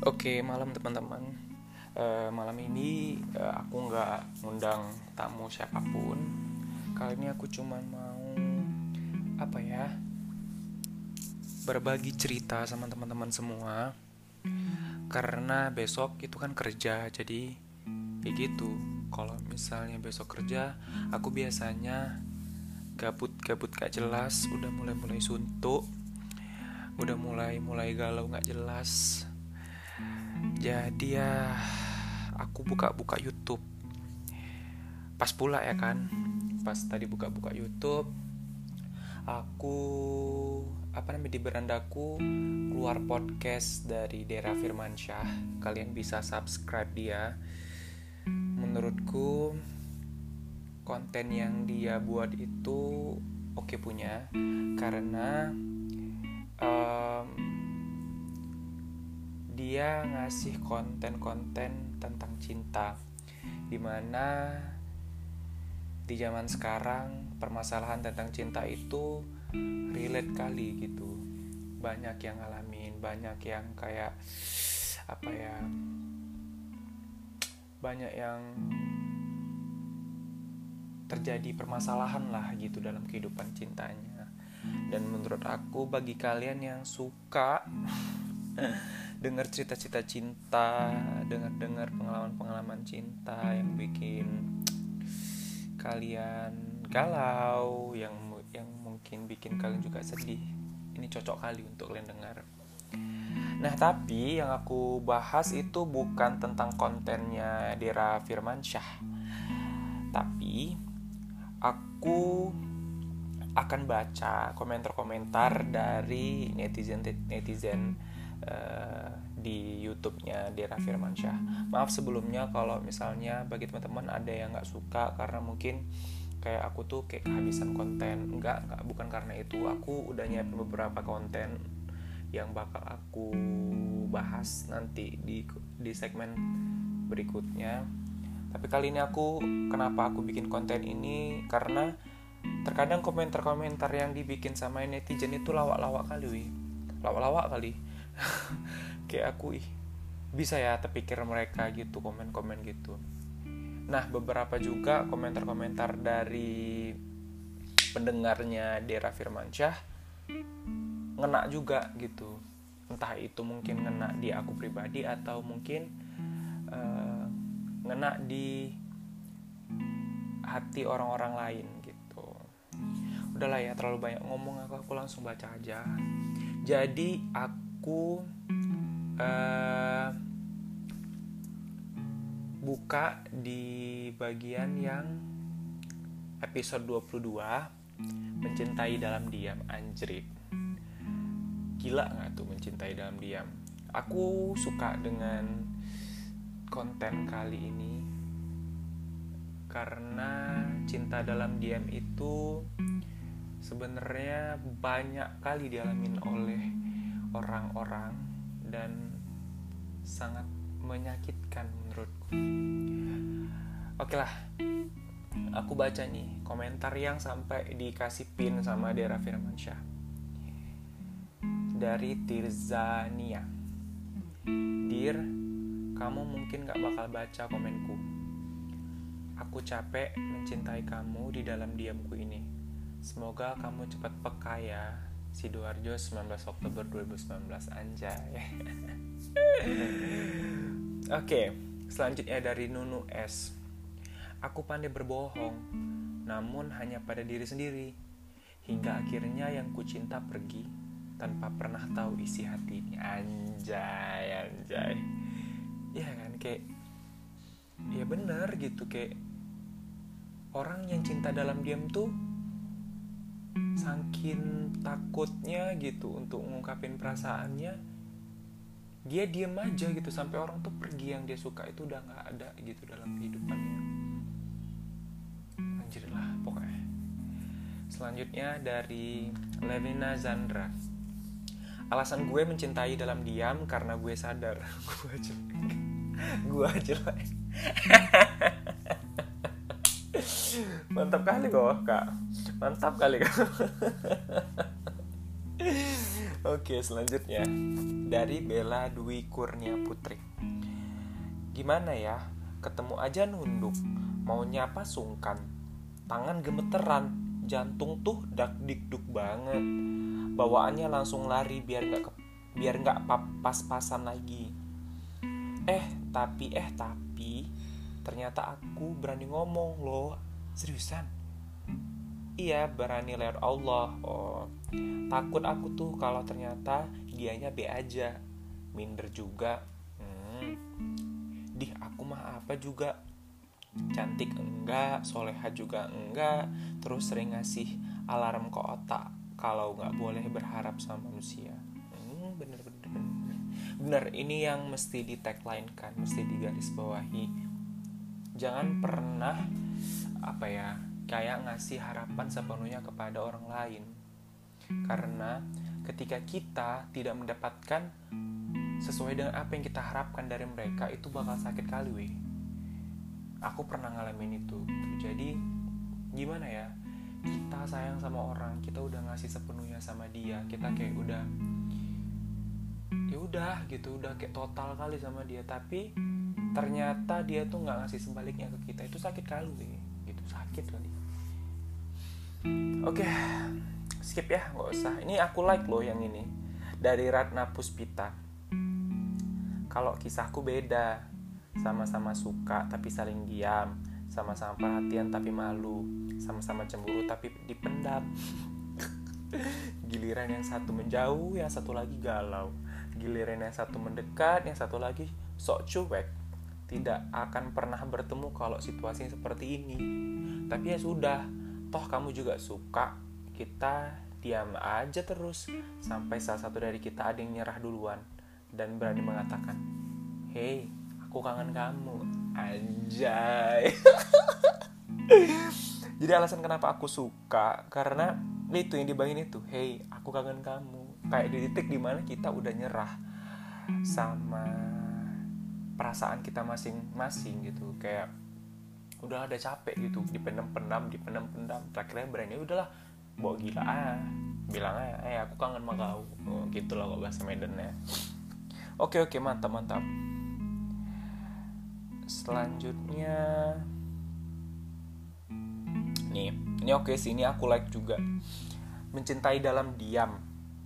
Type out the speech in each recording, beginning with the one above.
Oke, malam teman-teman. Uh, malam ini uh, aku nggak ngundang tamu siapa pun. Kali ini aku cuma mau apa ya? Berbagi cerita sama teman-teman semua. Karena besok itu kan kerja, jadi kayak gitu. Kalau misalnya besok kerja, aku biasanya gabut-gabut gak jelas, udah mulai-mulai suntuk, udah mulai-mulai galau gak jelas jadi ya aku buka-buka YouTube. Pas pula ya kan pas tadi buka-buka YouTube aku apa namanya di berandaku keluar podcast dari Dera Firmansyah. Kalian bisa subscribe dia. Menurutku konten yang dia buat itu oke okay punya. Karena um, dia ngasih konten-konten tentang cinta di mana di zaman sekarang permasalahan tentang cinta itu relate kali gitu. Banyak yang ngalamin banyak yang kayak apa ya banyak yang terjadi permasalahan lah gitu dalam kehidupan cintanya. Dan menurut aku bagi kalian yang suka dengar cerita-cerita cinta, dengar-dengar pengalaman-pengalaman cinta yang bikin kalian galau, yang yang mungkin bikin kalian juga sedih. Ini cocok kali untuk kalian dengar. Nah, tapi yang aku bahas itu bukan tentang kontennya Dera Firmansyah. Tapi aku akan baca komentar-komentar dari netizen-netizen uh, di YouTube-nya Dera Firmansyah. Maaf sebelumnya kalau misalnya bagi teman-teman ada yang nggak suka karena mungkin kayak aku tuh kayak kehabisan konten. Enggak, enggak bukan karena itu. Aku udah nyiapin beberapa konten yang bakal aku bahas nanti di di segmen berikutnya. Tapi kali ini aku kenapa aku bikin konten ini karena terkadang komentar-komentar yang dibikin sama netizen itu lawak-lawak kali, wih. Lawak-lawak kali kayak aku ih bisa ya terpikir mereka gitu komen-komen gitu. Nah beberapa juga komentar-komentar dari pendengarnya Dera Firmansyah ngena juga gitu. Entah itu mungkin ngena di aku pribadi atau mungkin uh, ngena di hati orang-orang lain gitu. Udahlah ya terlalu banyak ngomong aku aku langsung baca aja. Jadi aku aku uh, buka di bagian yang episode 22 mencintai dalam diam. Anjrit gila nggak tuh mencintai dalam diam? Aku suka dengan konten kali ini karena cinta dalam diam itu sebenarnya banyak kali dialamin oleh orang-orang dan sangat menyakitkan menurutku. Oke lah, aku baca nih komentar yang sampai dikasih pin sama Dera Firmansyah dari Tirzania. Dir, kamu mungkin gak bakal baca komenku. Aku capek mencintai kamu di dalam diamku ini. Semoga kamu cepat peka ya Sidoarjo 19 Oktober 2019 anjay. Oke selanjutnya dari Nunu S. Aku pandai berbohong namun hanya pada diri sendiri. Hingga akhirnya yang ku cinta pergi tanpa pernah tahu isi hatinya. Anjay anjay. Ya kan kayak ya bener gitu kayak orang yang cinta dalam diam tuh saking takutnya gitu untuk ngungkapin perasaannya dia diem aja gitu sampai orang tuh pergi yang dia suka itu udah nggak ada gitu dalam kehidupannya. Anjir lah pokoknya. Selanjutnya dari Levina Zandra. Alasan gue mencintai dalam diam karena gue sadar. Gue aja gue aja mantap kali kok kak mantap kali kak Oke, selanjutnya dari Bella Dwi Kurnia Putri. Gimana ya? Ketemu aja nunduk, mau nyapa sungkan, tangan gemeteran, jantung tuh dak dikduk banget. Bawaannya langsung lari biar nggak biar nggak pas-pasan lagi. Eh, tapi eh tapi ternyata aku berani ngomong loh. Seriusan? Iya, berani lewat Allah. Oh, takut aku tuh kalau ternyata dianya B aja. Minder juga. Hmm. Dih, aku mah apa juga. Cantik enggak, soleha juga enggak. Terus sering ngasih alarm ke otak kalau nggak boleh berharap sama manusia. Hmm, bener bener bener. Bener, ini yang mesti di tagline kan, mesti digaris bawahi. Jangan pernah apa ya kayak ngasih harapan sepenuhnya kepada orang lain. Karena ketika kita tidak mendapatkan sesuai dengan apa yang kita harapkan dari mereka itu bakal sakit kali weh. Aku pernah ngalamin itu. Jadi gimana ya? Kita sayang sama orang, kita udah ngasih sepenuhnya sama dia, kita kayak udah ya udah gitu, udah kayak total kali sama dia, tapi ternyata dia tuh nggak ngasih sebaliknya ke kita itu sakit kali sakit kali Oke, okay. skip ya, nggak usah. Ini aku like loh yang ini dari Ratna Puspita. Kalau kisahku beda, sama-sama suka tapi saling diam, sama-sama perhatian tapi malu, sama-sama cemburu tapi dipendam. Giliran yang satu menjauh, yang satu lagi galau. Giliran yang satu mendekat, yang satu lagi sok cuek. Tidak akan pernah bertemu kalau situasi seperti ini. Tapi ya sudah, toh kamu juga suka kita diam aja terus. Sampai salah satu dari kita ada yang nyerah duluan dan berani mengatakan hei aku kangen kamu. Anjay. Jadi alasan kenapa aku suka karena itu yang dibayangin itu hei aku kangen kamu. Kayak di titik di mana kita udah nyerah sama perasaan kita masing-masing gitu. Kayak udah ada capek gitu dipendam-pendam dipendam-pendam terakhirnya berani ya udahlah bawa gila ah bilang aja eh aku kangen sama kau. Oh, gitu loh kok bahasa Medannya. Oke oke mantap mantap. Selanjutnya nih ini oke sih ini aku like juga. Mencintai dalam diam.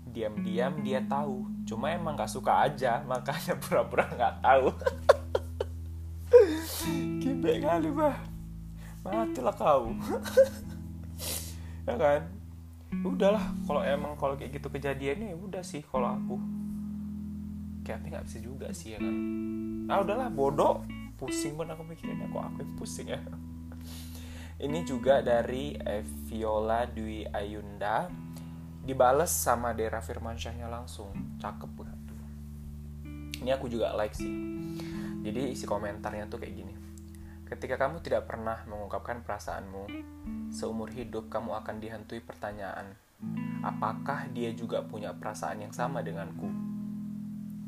Diam-diam dia tahu cuma emang gak suka aja makanya pura-pura nggak tahu Kibe kali bah. Matilah kau. Ya kan? Udahlah Kalau emang kalau kayak gitu kejadiannya ya udah sih Kalau aku. Kayaknya nggak bisa juga sih ya kan? Ah udahlah bodoh. Pusing pun aku mikirin Kok aku yang pusing ya. Ini juga dari Viola Dwi Ayunda. Dibales sama Dera Firmansyahnya langsung. Cakep banget Ini aku juga like sih. Jadi isi komentarnya tuh kayak gini. Ketika kamu tidak pernah mengungkapkan perasaanmu, seumur hidup kamu akan dihantui pertanyaan, apakah dia juga punya perasaan yang sama denganku?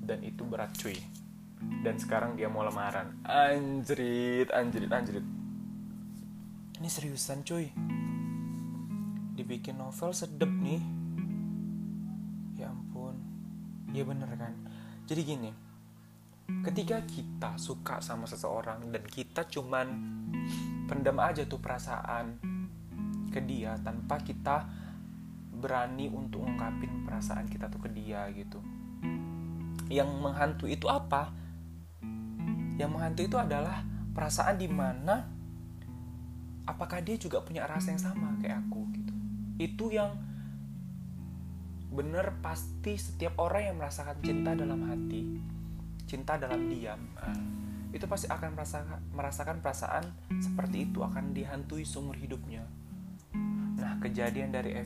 Dan itu berat cuy. Dan sekarang dia mau lamaran. Anjrit, anjrit, anjrit. Ini seriusan cuy. Dibikin novel sedep nih. Ya ampun. Ya bener kan. Jadi gini, ketika kita suka sama seseorang dan kita cuman pendam aja tuh perasaan ke dia tanpa kita berani untuk ungkapin perasaan kita tuh ke dia gitu. Yang menghantui itu apa? Yang menghantui itu adalah perasaan di mana apakah dia juga punya rasa yang sama kayak aku gitu. Itu yang bener pasti setiap orang yang merasakan cinta dalam hati cinta dalam diam uh, itu pasti akan merasakan merasakan perasaan seperti itu akan dihantui seumur hidupnya. Nah kejadian dari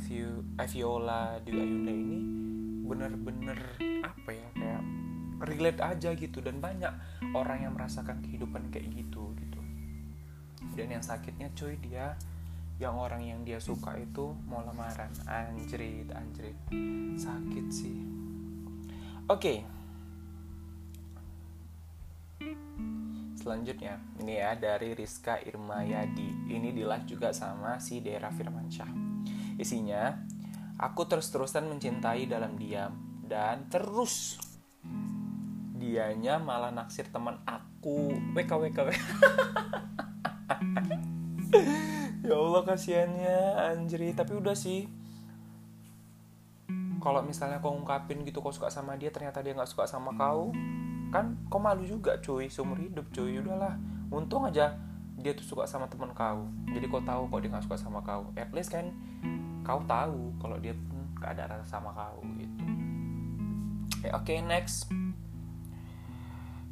Eviola di Ayunda ini bener-bener apa ya kayak relate aja gitu dan banyak orang yang merasakan kehidupan kayak gitu gitu. Dan yang sakitnya cuy dia yang orang yang dia suka itu mau lamaran. Anjrit anjrit. Sakit sih. Oke okay Selanjutnya, ini ya dari Rizka Irmayadi. Ini di live juga sama si Dera Firmansyah. Isinya, aku terus-terusan mencintai dalam diam. dan terus dianya malah naksir teman aku wk wk, WK. ya Allah kasihannya anjri tapi udah sih kalau misalnya kau ungkapin gitu kau suka sama dia ternyata dia nggak suka sama kau kan kau malu juga cuy seumur hidup cuy. Udahlah. Untung aja dia tuh suka sama teman kau. Jadi kau tahu kok dia nggak suka sama kau. At least kan kau tahu kalau dia pun gak ada rasa sama kau gitu. Eh, oke okay, next.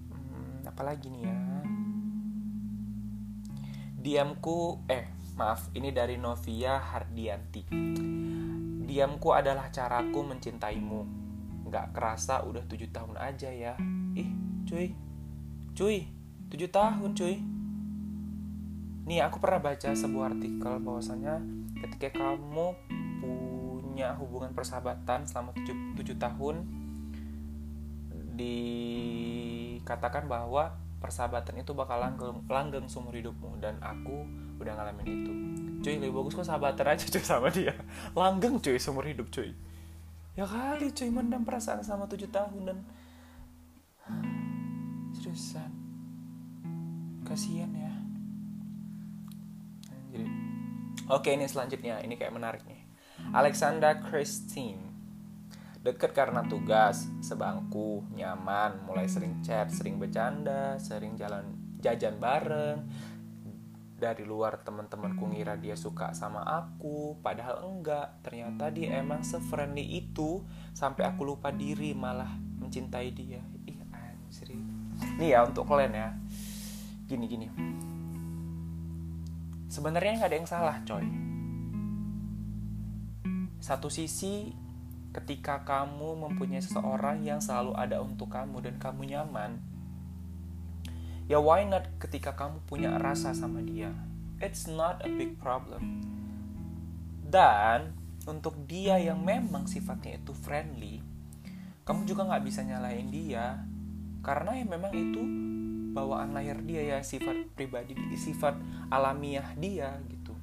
Hmm, apalagi nih ya? Diamku eh maaf ini dari Novia Hardianti. Diamku adalah caraku mencintaimu. Gak kerasa udah tujuh tahun aja ya. Cuy. Cuy, tujuh tahun cuy. Nih, aku pernah baca sebuah artikel bahwasanya ketika kamu punya hubungan persahabatan selama tujuh, tujuh tahun, dikatakan bahwa persahabatan itu bakal langgeng, langgeng seumur hidupmu dan aku udah ngalamin itu cuy lebih bagus kok sahabatan aja cuy sama dia langgeng cuy seumur hidup cuy ya kali cuy mendam perasaan sama tujuh tahun dan seriusan kasihan ya. Jadi, oke ini selanjutnya. Ini kayak menarik nih. Alexandra Christine. Deket karena tugas, sebangku, nyaman, mulai sering chat, sering bercanda, sering jalan jajan bareng, dari luar teman-temanku ngira dia suka sama aku padahal enggak. Ternyata dia emang sefriendly itu sampai aku lupa diri malah mencintai dia. Ih anjir nih ya untuk kalian ya. Gini gini. Sebenarnya nggak ada yang salah coy. Satu sisi ketika kamu mempunyai seseorang yang selalu ada untuk kamu dan kamu nyaman ya why not ketika kamu punya rasa sama dia? It's not a big problem. Dan untuk dia yang memang sifatnya itu friendly kamu juga nggak bisa nyalain dia karena ya memang itu bawaan lahir dia ya sifat pribadi sifat alamiah dia gitu.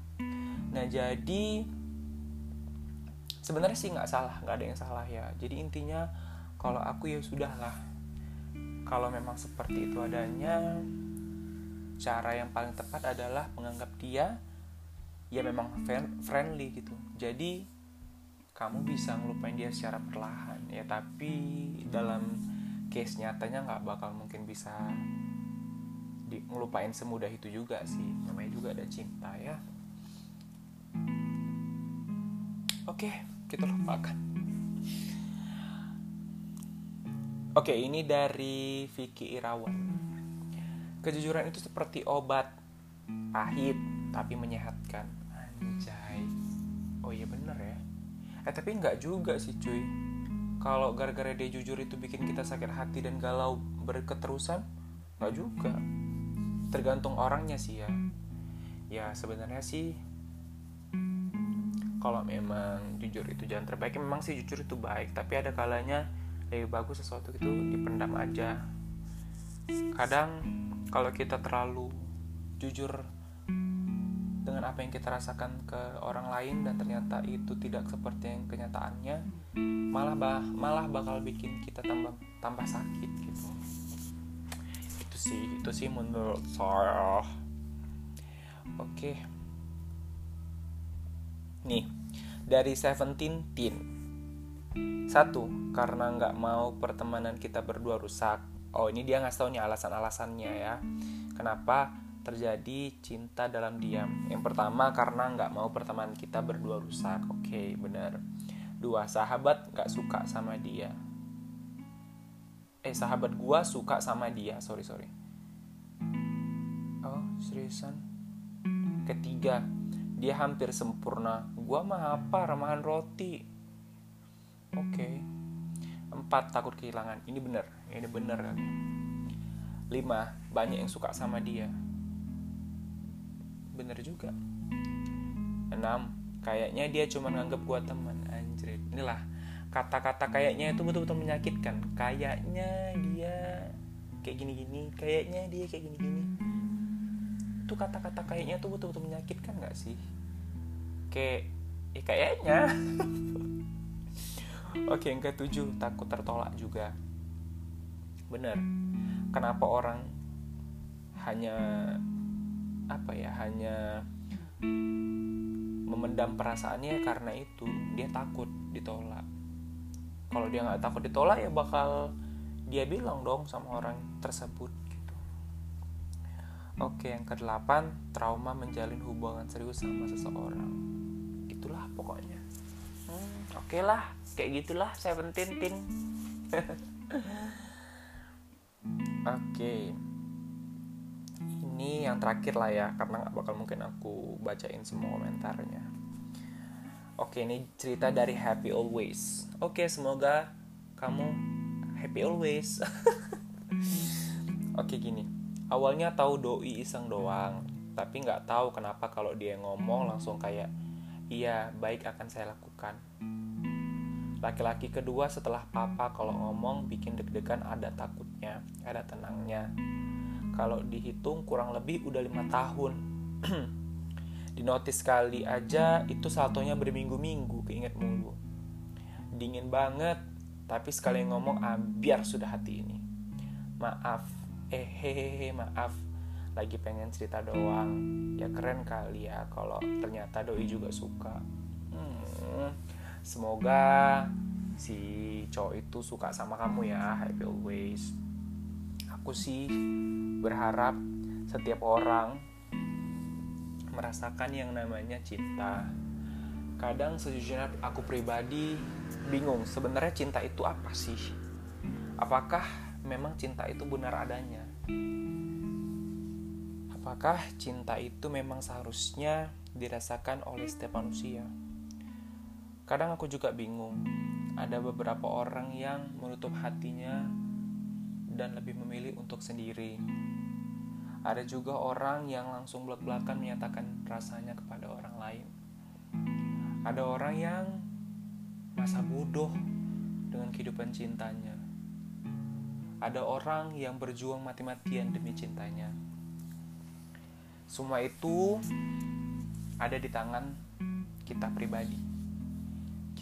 Nah jadi sebenarnya sih nggak salah nggak ada yang salah ya. Jadi intinya kalau aku ya sudahlah. Kalau memang seperti itu adanya cara yang paling tepat adalah menganggap dia ya memang friendly gitu. Jadi kamu bisa ngelupain dia secara perlahan ya tapi dalam case nyatanya nggak bakal mungkin bisa di, ngelupain semudah itu juga sih namanya juga ada cinta ya oke kita lupakan Oke, ini dari Vicky Irawan. Kejujuran itu seperti obat pahit tapi menyehatkan. Anjay. Oh iya bener ya. Eh tapi nggak juga sih cuy. Kalau gara-gara dia jujur itu bikin kita sakit hati dan galau berketerusan, nggak juga. Tergantung orangnya sih ya. Ya sebenarnya sih kalau memang jujur itu jalan terbaik memang sih jujur itu baik tapi ada kalanya lebih bagus sesuatu itu dipendam aja kadang kalau kita terlalu jujur dengan apa yang kita rasakan ke orang lain dan ternyata itu tidak seperti yang kenyataannya malah bah malah bakal bikin kita tambah tambah sakit gitu. Itu sih itu sih menurut saya. Oke. Nih dari Seventeen Teen. Satu, karena nggak mau pertemanan kita berdua rusak. Oh, ini dia ngasih tau nih alasan-alasannya ya. Kenapa terjadi cinta dalam diam? Yang pertama, karena nggak mau pertemanan kita berdua rusak. Oke, okay, benar. Dua, sahabat nggak suka sama dia. Eh, sahabat gua suka sama dia. Sorry, sorry. Oh, seriusan? Ketiga, dia hampir sempurna. Gua mah apa? Remahan roti oke okay. empat takut kehilangan ini bener ini bener kan lima banyak yang suka sama dia bener juga. Enam. Kayaknya dia cuma nganggap gua teman anjir inilah kata-kata kayaknya itu betul-betul menyakitkan. Kayaknya dia kayak gini-gini kayaknya dia kayak gini-gini. Itu kata-kata kayaknya tuh betul-betul menyakitkan gak sih? Kayak eh, kayaknya. Oke, yang ketujuh, takut tertolak juga. Bener. Kenapa orang hanya apa ya, hanya memendam perasaannya karena itu dia takut ditolak. Kalau dia nggak takut ditolak ya bakal dia bilang dong sama orang tersebut gitu. Oke, yang kedelapan, trauma menjalin hubungan serius sama seseorang. Itulah pokoknya. Hmm, Oke okay lah, kayak gitulah Seventeen Tin oke ini yang terakhir lah ya karena nggak bakal mungkin aku bacain semua komentarnya. Oke ini cerita dari Happy Always. Oke semoga kamu happy always. Oke gini. Awalnya tahu doi iseng doang tapi nggak tahu kenapa kalau dia ngomong langsung kayak iya baik akan saya lakukan. Laki-laki kedua setelah papa kalau ngomong bikin deg-degan ada takutnya, ada tenangnya. Kalau dihitung kurang lebih udah lima tahun. Di notis sekali aja itu satunya berminggu-minggu keinget minggu. Dingin banget, tapi sekali ngomong ah, biar sudah hati ini. Maaf, eh hehehe maaf. Lagi pengen cerita doang. Ya keren kali ya kalau ternyata doi juga suka. Hmm semoga si cowok itu suka sama kamu ya happy always aku sih berharap setiap orang merasakan yang namanya cinta. Kadang sejujurnya aku pribadi bingung sebenarnya cinta itu apa sih? Apakah memang cinta itu benar adanya? Apakah cinta itu memang seharusnya dirasakan oleh setiap manusia? Kadang aku juga bingung. Ada beberapa orang yang menutup hatinya dan lebih memilih untuk sendiri. Ada juga orang yang langsung belak-belakan menyatakan rasanya kepada orang lain. Ada orang yang masa bodoh dengan kehidupan cintanya. Ada orang yang berjuang mati-matian demi cintanya. Semua itu ada di tangan kita pribadi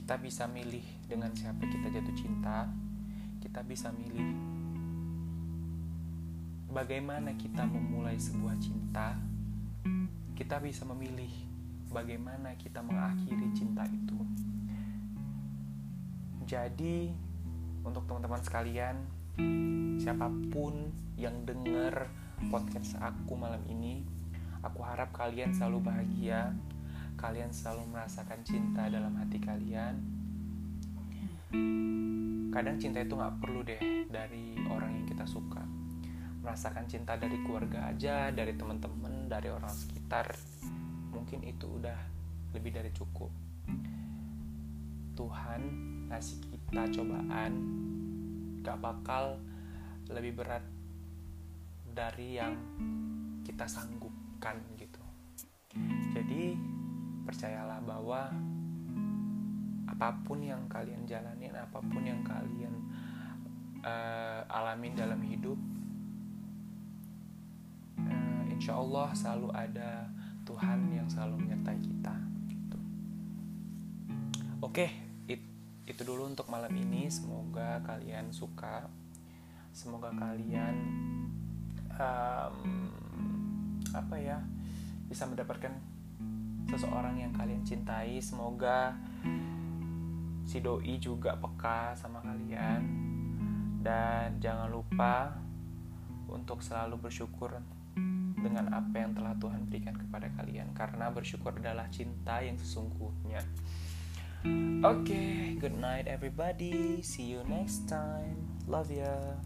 kita bisa milih dengan siapa kita jatuh cinta kita bisa milih bagaimana kita memulai sebuah cinta kita bisa memilih bagaimana kita mengakhiri cinta itu. Jadi untuk teman-teman sekalian siapa pun yang dengar podcast aku malam ini aku harap kalian selalu bahagia kalian selalu merasakan cinta dalam hati kalian. Kadang cinta itu nggak perlu deh dari orang yang kita suka merasakan cinta dari keluarga aja dari teman-teman dari orang sekitar. Mungkin itu udah lebih dari cukup. Tuhan ngasih kita cobaan. Gak bakal lebih berat dari yang kita sanggupkan gitu. Jadi percayalah bahwa apa pun yang kalian jalanin, apa pun yang kalian uh, alamin dalam hidup, insya Allah selalu ada Tuhan yang selalu menyertai kita. Gitu. Oke, it, itu dulu untuk malam ini. Semoga kalian suka. Semoga kalian um, apa ya bisa mendapatkan seseorang yang kalian cintai semoga si doi juga peka sama kalian dan jangan lupa untuk selalu bersyukur dengan apa yang telah Tuhan berikan kepada kalian karena bersyukur adalah cinta yang sesungguhnya. Oke, okay, good night everybody. See you next time. Love ya.